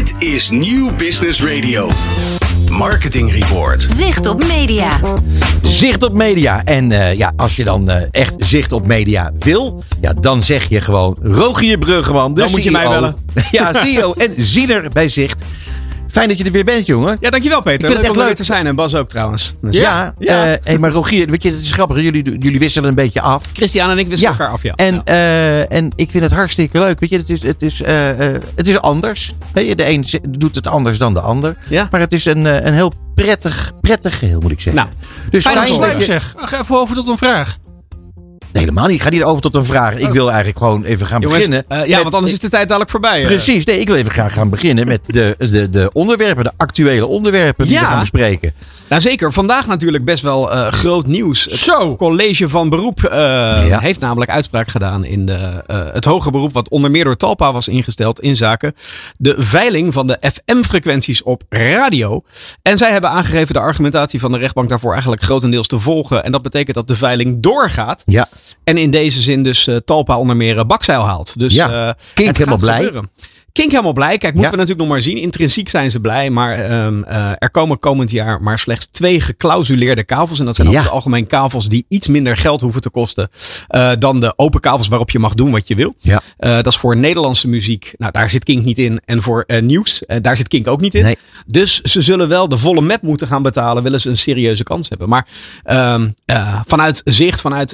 Dit is Nieuw Business Radio. Marketing Report. Zicht op media. Zicht op media. En eh, ja, als je dan eh, echt zicht op media wil, ja, dan zeg je gewoon Rogier Bruggeman. De Dan moet je mij CEO. bellen. Ja, CEO en ziener bij Zicht. Fijn dat je er weer bent, jongen. Ja, dankjewel Peter. Ik vind het leuk echt om er leuk. te zijn. En Bas ook trouwens. Dus Ja, Ja. eh, hey, maar Rogier, weet je, het is grappig. Jullie, jullie wisselen een beetje af. Christian en ik wisselen elkaar af, ja. En, Ja. eh, en ik vind het hartstikke leuk. Weet je, het is, het is, eh, eh, het is anders. Weet je, de een doet het anders dan de ander. Ja. Maar het is een, eh, een heel prettig, prettig geheel, moet ik zeggen. Nou, dus fijn dat je- zeg. Even over tot een vraag. Nee, helemaal niet. Ik ga niet over tot een vraag. Ik wil eigenlijk gewoon even gaan Jongens, beginnen. eh, ja, met- want anders is de tijd dadelijk voorbij. eh. Precies. Nee, ik wil even graag gaan beginnen met de, de, de onderwerpen, de actuele onderwerpen die Ja. we gaan bespreken. Nou zeker, vandaag natuurlijk best wel eh, groot nieuws. Het Zo. college van beroep eh, Ja. heeft namelijk uitspraak gedaan in de, eh, het hoger beroep, wat onder meer door Talpa was ingesteld in zaken de veiling van de FM-frequenties op radio. En zij hebben aangegeven de argumentatie van de rechtbank daarvoor eigenlijk grotendeels te volgen. En dat betekent dat de veiling doorgaat. Ja. En in deze zin dus Talpa onder meer bakzeil haalt. Dus Ja, het helemaal blij. gebeuren. Kink helemaal blij. Kijk, moeten Ja. we natuurlijk nog maar zien. Intrinsiek zijn ze blij. Maar ehm, eh, er komen komend jaar maar slechts twee geclausuleerde kavels. En dat zijn Ja. over het algemeen kavels die iets minder geld hoeven te kosten. eh, dan de open kavels waarop je mag doen wat je wil. Ja. Eh, dat is voor Nederlandse muziek. Nou, daar zit Kink niet in. En voor nieuws, daar zit Kink ook niet in. Nee. Dus ze zullen wel de volle map moeten gaan betalen. Willen ze een serieuze kans hebben. Maar ehm, eh, vanuit zicht, vanuit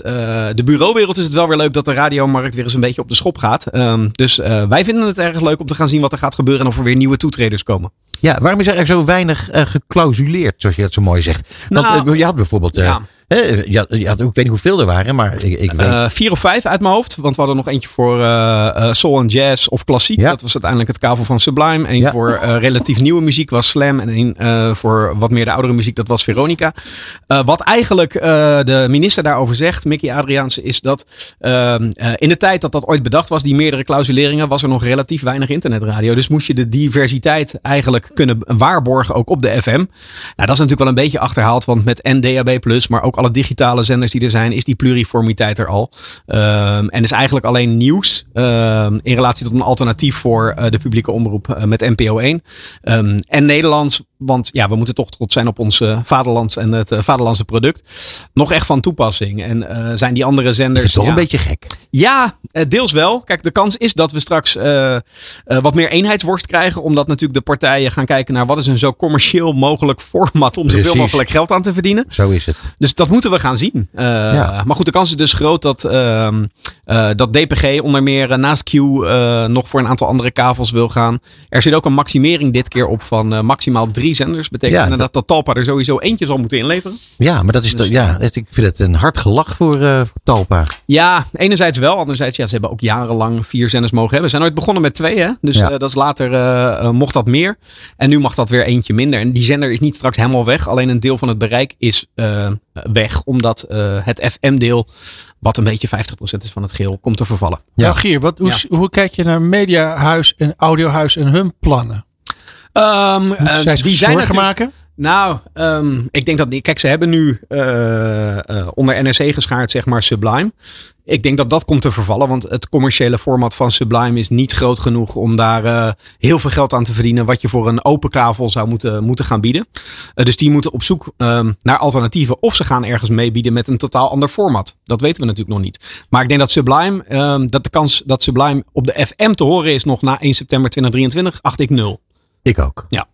de bureauwereld is het wel weer leuk dat de radiomarkt weer eens een beetje op de schop gaat. Ehm, dus wij vinden het erg leuk om te gaan zien wat er gaat gebeuren. En of er weer nieuwe toetreders komen. Ja, waarom is er zo weinig eh, geclausuleerd, zoals je dat zo mooi zegt? Want Nou, eh, je had bijvoorbeeld, eh, ja. Je, had, je had ook, ik weet niet hoeveel er waren, maar ik, ik weet. Eh, vier of vijf uit mijn hoofd. Want we hadden nog eentje voor eh, soul en jazz of klassiek. Ja. Dat was uiteindelijk het kavel van Sublime. Eén Ja. voor relatief nieuwe muziek was Slam. En één voor wat meer de oudere muziek, dat was Veronica. Wat eigenlijk de minister daarover zegt, Mickey Adriaanse, is dat ehm, eh, in de tijd dat dat ooit bedacht was, die meerdere clausuleringen, was er nog relatief weinig internetradio. Dus moest je de diversiteit eigenlijk kunnen waarborgen ook op de FM. Nou, dat is natuurlijk wel een beetje achterhaald, want met NDAB+, maar ook alle digitale zenders die er zijn, is die pluriformiteit er al. Ehm, en is eigenlijk alleen nieuws ehm, in relatie tot een alternatief voor eh, de publieke omroep eh, met NPO 1. Ehm, en Nederlands, want ja, we moeten toch trots zijn op ons eh, vaderland en het eh, vaderlandse product. Nog echt van toepassing. En eh, zijn die andere dat zenders... is toch ja, een beetje gek. ja, deels wel. Kijk, de kans is dat we straks wat meer eenheidsworst krijgen. Omdat natuurlijk de partijen gaan kijken naar wat is een zo commercieel mogelijk format om zoveel mogelijk geld aan te verdienen. Zo is het. Dus dat moeten we gaan zien. Ja. Maar goed, de kans is dus groot dat, ehm, eh, dat DPG onder meer naast Q nog voor een aantal andere kavels wil gaan. Er zit ook een maximering dit keer op van maximaal drie zenders. Betekent Ja, inderdaad dat Talpa er sowieso eentje zal moeten inleveren. Ja, maar dat is toch, ja, het- ik vind het een hard gelach voor, eh, voor Talpa. Ja, enerzijds wel. Anderzijds, ja, ze hebben ook jarenlang vier zenders mogen hebben. Ze zijn ooit begonnen met twee, hè? Dus Ja. eh, dat is later eh, eh, mocht dat meer. En nu mag dat weer eentje minder. En die zender is niet straks helemaal weg. Alleen een deel van het bereik is eh, weg. Omdat eh, het FM-deel, wat een beetje 50% is van het geheel, komt te vervallen. Ja. Ja. Gier, wat, hoe, Ja. hoe kijk je naar Mediahuis en Audiohuis en hun plannen? Um, zij zich zorgen maken? Nou, ehm, ik denk dat die. Kijk, ze hebben nu eh, eh, onder NRC geschaard, zeg maar, Sublime. Ik denk dat dat komt te vervallen, want het commerciële format van Sublime is niet groot genoeg om daar eh, heel veel geld aan te verdienen. Wat je voor een open kavel zou moeten, moeten gaan bieden. Dus die moeten op zoek ehm, naar alternatieven. Of ze gaan ergens meebieden met een totaal ander format. Dat weten we natuurlijk nog niet. Maar ik denk dat Sublime, ehm, dat de kans dat Sublime op de FM te horen is nog na 1 september 2023, acht ik nul. Ik ook. Ja.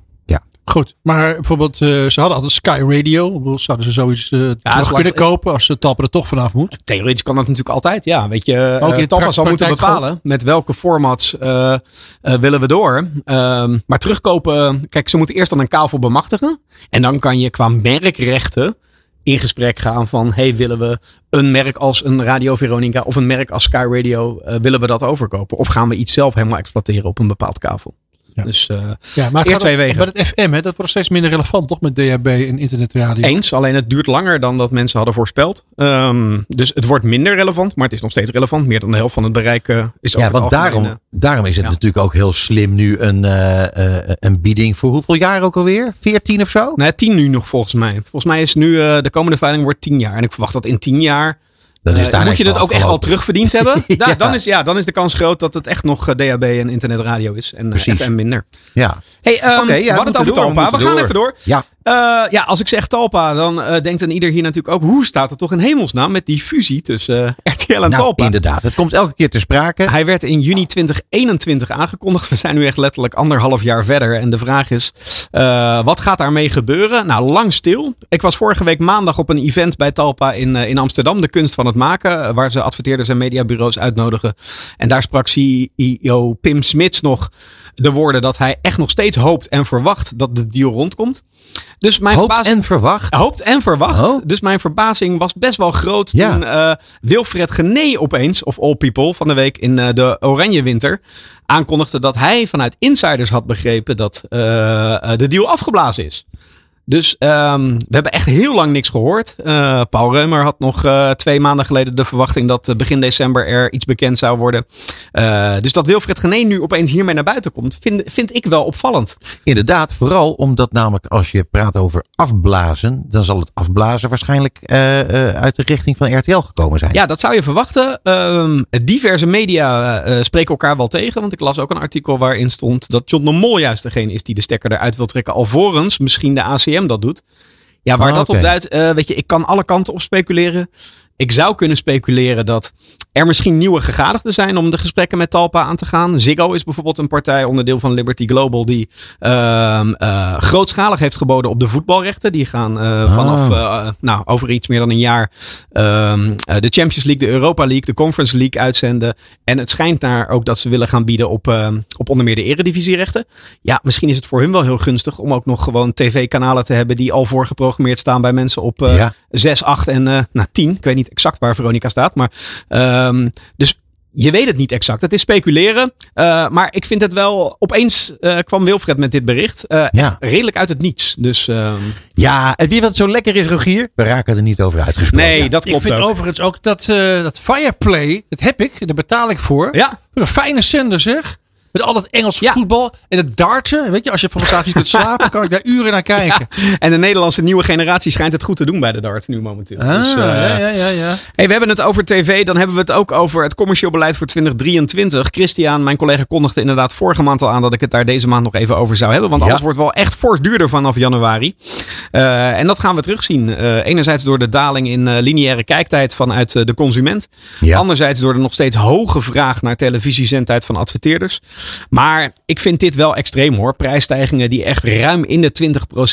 Goed, maar bijvoorbeeld, eh, ze hadden altijd Sky Radio. Zouden ze zoiets eh terug slag- kunnen kopen als ze Talpa er toch vanaf moet? Theoretisch kan dat natuurlijk altijd. Ja, weet je, Ook in uh, Talpa pra- zal moeten bepalen met welke formats eh, eh, willen we door. Ehm, maar terugkopen, kijk, ze moeten eerst dan een kavel bemachtigen. En dan kan je qua merkrechten in gesprek gaan van, hey, willen we een merk als een Radio Veronica of een merk als Sky Radio, eh, willen we dat overkopen? Of gaan we iets zelf helemaal exploiteren op een bepaald kavel? Ja. Dus eh, Ja, maar Eerst twee wegen. Bij het FM, hè, dat wordt steeds minder relevant, toch? Met DHB en internetradio. eens, alleen het duurt langer dan dat mensen hadden voorspeld. Ehm, dus het wordt minder relevant, maar het is nog steeds relevant. Meer dan de helft van het bereik eh, is Ja, want daarom, eh, daarom is het ja. natuurlijk ook heel slim nu een, eh, eh, een bieding voor hoeveel jaar ook alweer? 14 of zo? Nee, tien nu nog volgens mij. Volgens mij is nu eh, de komende veiling wordt tien jaar. En ik verwacht dat in tien jaar Dat is Eh, moet je het ook echt wel afgelopen. terugverdiend hebben? Da- Ja. dan, is, ja, dan is de kans groot dat het echt nog eh, DHB en internetradio is. En eh, Precies. FM minder. Ja. Hey, ja, we hadden het over door, we. We, gaan door. even door. Ja. Eh, ja, als ik zeg Talpa, dan eh, denkt een ieder hier natuurlijk ook... hoe staat het toch in hemelsnaam met die fusie tussen eh, RTL en Nou, Talpa? inderdaad. Het komt elke keer ter sprake. Hij werd in juni 2021 aangekondigd. We zijn nu echt letterlijk anderhalf jaar verder. En de vraag is, wat gaat daarmee gebeuren? Nou, lang stil. Ik was vorige week maandag op een event bij Talpa in, in Amsterdam. De kunst van het maken. Waar ze adverteerders en mediabureaus uitnodigen. En daar sprak CEO Pim Smits nog de woorden dat hij echt nog steeds hoopt en verwacht dat de deal rondkomt. Dus mijn Hoopt verbazing- en verwacht. Hoopt en verwacht. Oh. Dus mijn verbazing was best wel groot Ja. toen eh, Wilfred Gené opeens, of All People, van de week in eh, de Oranje Winter, aankondigde dat hij vanuit insiders had begrepen dat eh, de deal afgeblazen is. Dus ehm, we hebben echt heel lang niks gehoord. Eh, Paul Reumer had nog eh, twee maanden geleden de verwachting dat eh, begin december er iets bekend zou worden. Dus dat Wilfred Gené nu opeens hiermee naar buiten komt, vind, vind ik wel opvallend. Inderdaad, vooral omdat namelijk als je praat over afblazen, dan zal het afblazen waarschijnlijk uit de richting van RTL gekomen zijn. Ja, dat zou je verwachten. Ehm, diverse media spreken elkaar wel tegen. Want ik las ook een artikel waarin stond dat John de Mol juist degene is die de stekker eruit wil trekken. Alvorens misschien de ACM dat doet. Ja, waar Ah, dat op duidt, eh, weet je, ik kan alle kanten op speculeren. Ik zou kunnen speculeren dat er misschien nieuwe gegadigden zijn om de gesprekken met Talpa aan te gaan. Ziggo is bijvoorbeeld een partij, onderdeel van Liberty Global, die ehm, eh, grootschalig heeft geboden op de voetbalrechten. Die gaan eh, vanaf eh, nou, over iets meer dan een jaar ehm, eh, de Champions League, de Europa League, de Conference League uitzenden. En het schijnt naar ook dat ze willen gaan bieden op, ehm, op onder meer de eredivisierechten. Ja, misschien is het voor hun wel heel gunstig om ook nog gewoon tv-kanalen te hebben die al voorgeprogrammeerd staan bij mensen op Ja. 6, 8 en eh nou, 10. Ik weet niet exact waar Veronica staat. Maar, ehm, dus je weet het niet exact. Het is speculeren. Eh, maar ik vind het wel. Opeens eh, kwam Wilfred met dit bericht. eh, Ja. echt redelijk uit het niets. Dus ehm, Ja, en je wat zo lekker is, Rogier? We raken er niet over uitgesproken. nee, dat Ik klopt vind ook. overigens ook dat, eh, dat Fireplay, dat heb ik, daar betaal ik voor. Ja, Wat een fijne zender zeg. Met al dat Engels Ja. voetbal en het darten. Weet je, als je van niet kunt slapen, kan ik daar uren naar kijken. en de Nederlandse nieuwe generatie schijnt het goed te doen bij de dart nu momenteel. Ah, dus, eh, ja, ja, ja, ja. Hey, we hebben het over tv, dan hebben we het ook over het commercieel beleid voor 2023. Christian, mijn collega, kondigde inderdaad vorige maand al aan dat ik het daar deze maand nog even over zou hebben. Want alles wordt wel echt fors duurder vanaf januari. Eh, en dat gaan we terugzien. Eh, enerzijds door de daling in lineaire kijktijd vanuit de consument. Anderzijds door de nog steeds hoge vraag naar televisiezendtijd van adverteerders. Maar ik vind dit wel extreem hoor. Prijsstijgingen die echt ruim in de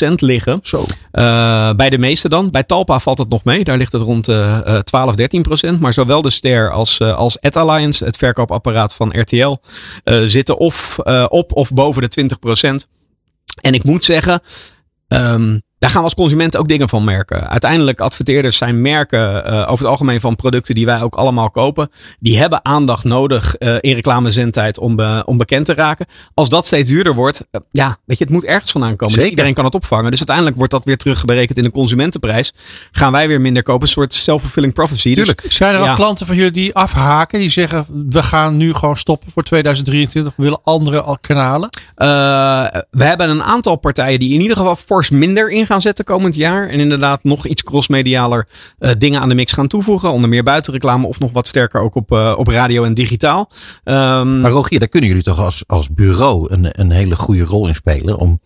20% liggen. Zo. Eh, bij de meeste dan. Bij Talpa valt het nog mee. Daar ligt het rond eh 12, 13 procent. Maar zowel de Ster als, eh, als Ad Alliance, het verkoopapparaat van RTL, eh, zitten of op of boven de 20 procent. En ik moet zeggen, ehm, daar gaan we als consumenten ook dingen van merken. Uiteindelijk, adverteerders zijn merken eh, over het algemeen van producten die wij ook allemaal kopen. Die hebben aandacht nodig eh, in reclamezendtijd om, be- om bekend te raken. Als dat steeds duurder wordt, eh, ja, weet je, het moet ergens vandaan komen. Zeker. Iedereen kan het opvangen. Dus uiteindelijk wordt dat weer terugberekend in de consumentenprijs. Gaan wij weer minder kopen. Een soort self-fulfilling prophecy. Dus, Zijn er Ja. al klanten van jullie die afhaken? Die zeggen, we gaan nu gewoon stoppen voor 2023. We willen andere al kanalen. Eh, we hebben een aantal partijen die in ieder geval fors minder in gaan zetten komend jaar. En inderdaad nog iets crossmedialer eh, dingen aan de mix gaan toevoegen. Onder meer buitenreclame of nog wat sterker ook op, eh, op radio en digitaal. Ehm, Maar Rogier, daar kunnen jullie toch als, als bureau een, een hele goede rol in spelen. Om,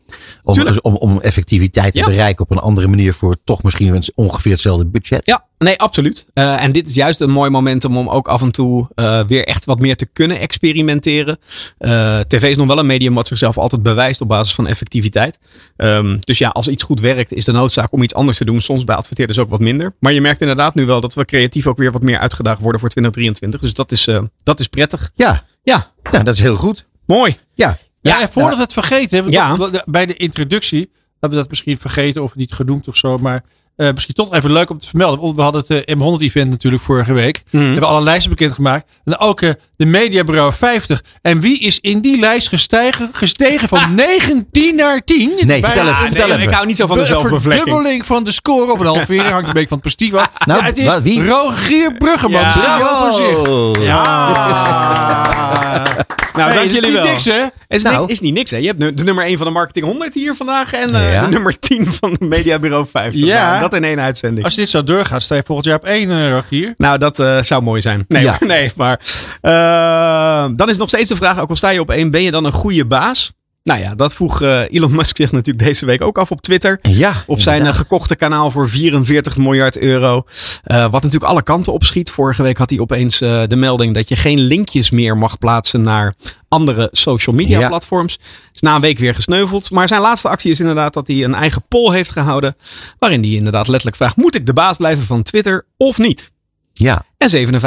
om, Tuurlijk. om, om effectiviteit te Ja. bereiken op een andere manier voor toch misschien ongeveer hetzelfde budget. Ja, nee, absoluut. Eh, en dit is juist een mooi momentum om ook af en toe eh, weer echt wat meer te kunnen experimenteren. Eh, TV is nog wel een medium wat zichzelf altijd bewijst op basis van effectiviteit. Ehm, dus ja, als iets goed werkt, is de noodzaak om iets anders te doen. Soms bij adverteerders ook wat minder. Maar je merkt inderdaad nu wel dat we creatief ook weer wat meer uitgedaagd worden voor 2023. Dus dat is, dat is prettig. Ja, Ja, nou, dat is heel goed. mooi. Ja, Ja, voordat we het vergeten hebben, Ja. bij de introductie hebben we dat misschien vergeten of niet genoemd of zo. Maar eh, misschien toch even leuk om te vermelden. Want we hadden het eh, M100-event natuurlijk vorige week. Mhm. We hebben alle lijsten bekendgemaakt. En ook eh, de Mediabureau 50. En wie is in die lijst gestegen, gestegen van 19 naar 10? Nee, Bij- vertel even, Ah, vertel nee, even. ik hou niet zo van de Een zelfbevlekking. verdubbeling van de score of een halvering. Hangt een beetje van het prestief af. Nou, Ja, het is wie? Rogier Bruggeman. Ja. de van zich. Bravo! Ja. Nou, Hey, dank jullie wel. niks, hè? Is, Nou. is niet niks, hè? Je hebt nu- de nummer 1 van de Marketing 100 hier vandaag en eh, Ja. de nummer 10 van de Mediabureau 50. Ja. Nou, dat in één uitzending. Als dit zo doorgaat, sta je volgend jaar op één, eh, Rogier. Nou, dat eh, zou mooi zijn. Nee, Ja. nee maar eh, dan is nog steeds de vraag, ook al sta je op één, ben je dan een goede baas? Nou ja, dat vroeg eh, Elon Musk zich natuurlijk deze week ook af op Twitter. Ja, Op zijn eh, inderdaad. gekochte kanaal voor 44 miljard euro. Eh, wat natuurlijk alle kanten opschiet. Vorige week had hij opeens de melding dat je geen linkjes meer mag plaatsen naar andere social media Ja. platforms. Is na een week weer gesneuveld. Maar zijn laatste actie is inderdaad dat hij een eigen poll heeft gehouden. Waarin hij inderdaad letterlijk vraagt: moet ik de baas blijven van Twitter of niet? Ja, En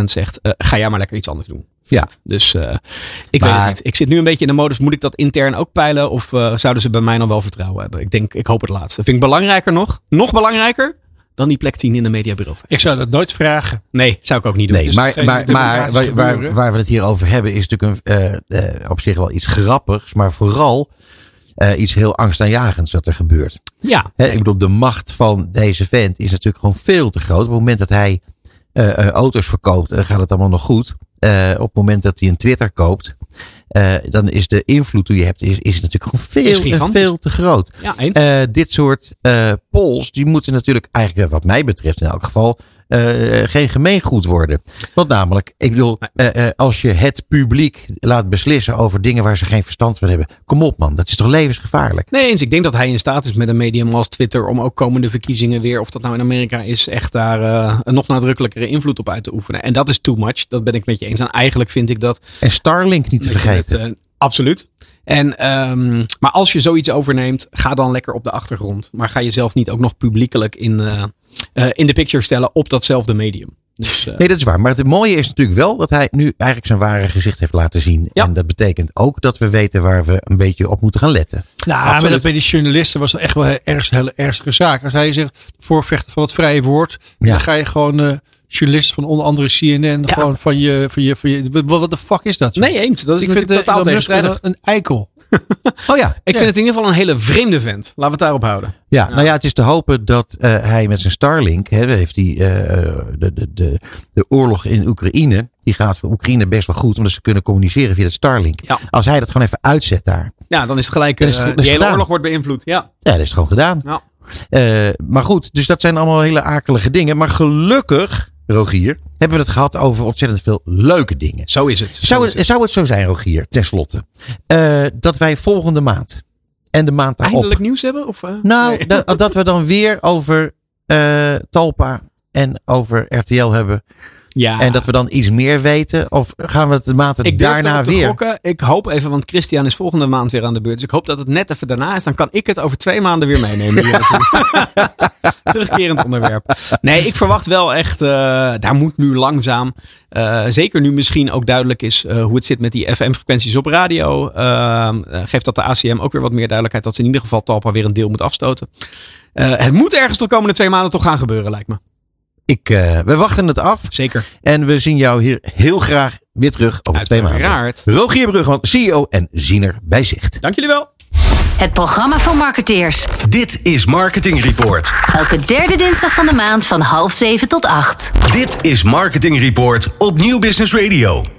57,5% zegt: eh, ga jij maar lekker iets anders doen. ja. Dus eh, ik weet het niet. Ik zit nu een beetje in de modus. Moet ik dat intern ook peilen? Of eh, zouden ze bij mij nog wel vertrouwen hebben? Ik denk, ik hoop het laatste. Vind ik belangrijker nog. Nog belangrijker dan die plek 10 in de mediabureau. Ik zou dat nooit vragen. Nee, zou ik ook niet doen. Nee, is maar, maar, maar waar, waar, we het hier over hebben is natuurlijk een, eh, eh, op zich wel iets grappigs, maar vooral eh, iets heel angstaanjagends dat er gebeurt. ja, Hè, ik bedoel, de macht van deze vent is natuurlijk gewoon veel te groot. Op het moment dat hij eh, eh, auto's verkoopt, eh, gaat het allemaal nog goed. Eh, op het moment dat hij een Twitter koopt, dan is de invloed die je hebt, is, is natuurlijk gewoon veel, veel te groot. ja dit soort polls, die moeten natuurlijk eigenlijk, wat mij betreft in elk geval, geen gemeengoed worden. Want namelijk, ik bedoel, eh, eh, als je het publiek laat beslissen over dingen waar ze geen verstand van hebben. Kom op man, dat is toch levensgevaarlijk? Nee, eens. Ik denk dat hij in staat is met een medium als Twitter om ook komende verkiezingen weer, of dat nou in Amerika is, echt daar eh, een nog nadrukkelijkere invloed op uit te oefenen. En dat is too much. Dat ben ik met je eens. En eigenlijk vind ik dat En Starlink niet te vergeten. het, eh, absoluut. En, ehm, maar als je zoiets overneemt, ga dan lekker op de achtergrond. Maar ga jezelf niet ook nog publiekelijk in, eh, eh, in de picture stellen op datzelfde medium. Dus, eh, Nee, dat is waar. Maar het mooie is natuurlijk wel dat hij nu eigenlijk zijn ware gezicht heeft laten zien. Ja. En dat betekent ook dat we weten waar we een beetje op moeten gaan letten. Nou, maar dat bij die journalisten was dat echt wel een erg, hele ernstige zaak. Als hij zegt voorvechter van het vrije woord, Ja. dan ga je gewoon eh journalisten van onder andere CNN Ja. gewoon van je, van je, van je. Wat de fuck is dat? joh? nee, eens. Dat is ik vind natuurlijk eh, totaal tegenstrijdig. een, eikel. Oh ja, Ik Ja. vind het in ieder geval een hele vreemde vent. Laten we het daarop houden. Ja, nou ja, het is te hopen dat eh, hij met zijn Starlink, hè, heeft hij eh, de, de, de, de oorlog in Oekraïne, die gaat voor Oekraïne best wel goed, omdat ze kunnen communiceren via het Starlink. Ja. Als hij dat gewoon even uitzet daar, Ja, dan is het gelijk. Dan is het- die hele gedaan. oorlog wordt beïnvloed. Ja. ja, dat is het gewoon gedaan. Ja. Eh, maar goed, dus dat zijn allemaal hele akelige dingen. Maar gelukkig, Rogier, hebben we het gehad over ontzettend veel leuke dingen. Zo is het. Zo Zou is het, zou het zo zijn, Rogier, tenslotte, eh, dat wij volgende maand en de maand daarop... Eindelijk nieuws hebben? Of, eh? Nou, Nee. dat, dat we dan weer over eh, Talpa en over RTL hebben. Ja. En dat we dan iets meer weten. Of gaan we het de maand ik daarna weer? gokken. Ik hoop even, want Christian is volgende maand weer aan de beurt. Dus ik hoop dat het net even daarna is. Dan kan ik het over twee maanden weer meenemen. Terugkerend onderwerp. Nee, ik verwacht wel echt, eh, daar moet nu langzaam, eh, zeker nu misschien ook duidelijk is eh, hoe het zit met die FM-frequenties op radio. eh, eh, geeft dat de ACM ook weer wat meer duidelijkheid dat ze in ieder geval Talpa weer een deel moet afstoten. Het moet ergens de komende twee maanden toch gaan gebeuren, lijkt me. Ik, eh, we wachten het af. Zeker. En we zien jou hier heel graag weer terug over twee maanden. Uiteraard. Rogier Brugman, CEO en ziener bij Zicht. Dank jullie wel. Het programma van marketeers. Dit is Marketing Report. Elke derde dinsdag van de maand van half zeven tot acht. Dit is Marketing Report op Nieuw Business Radio.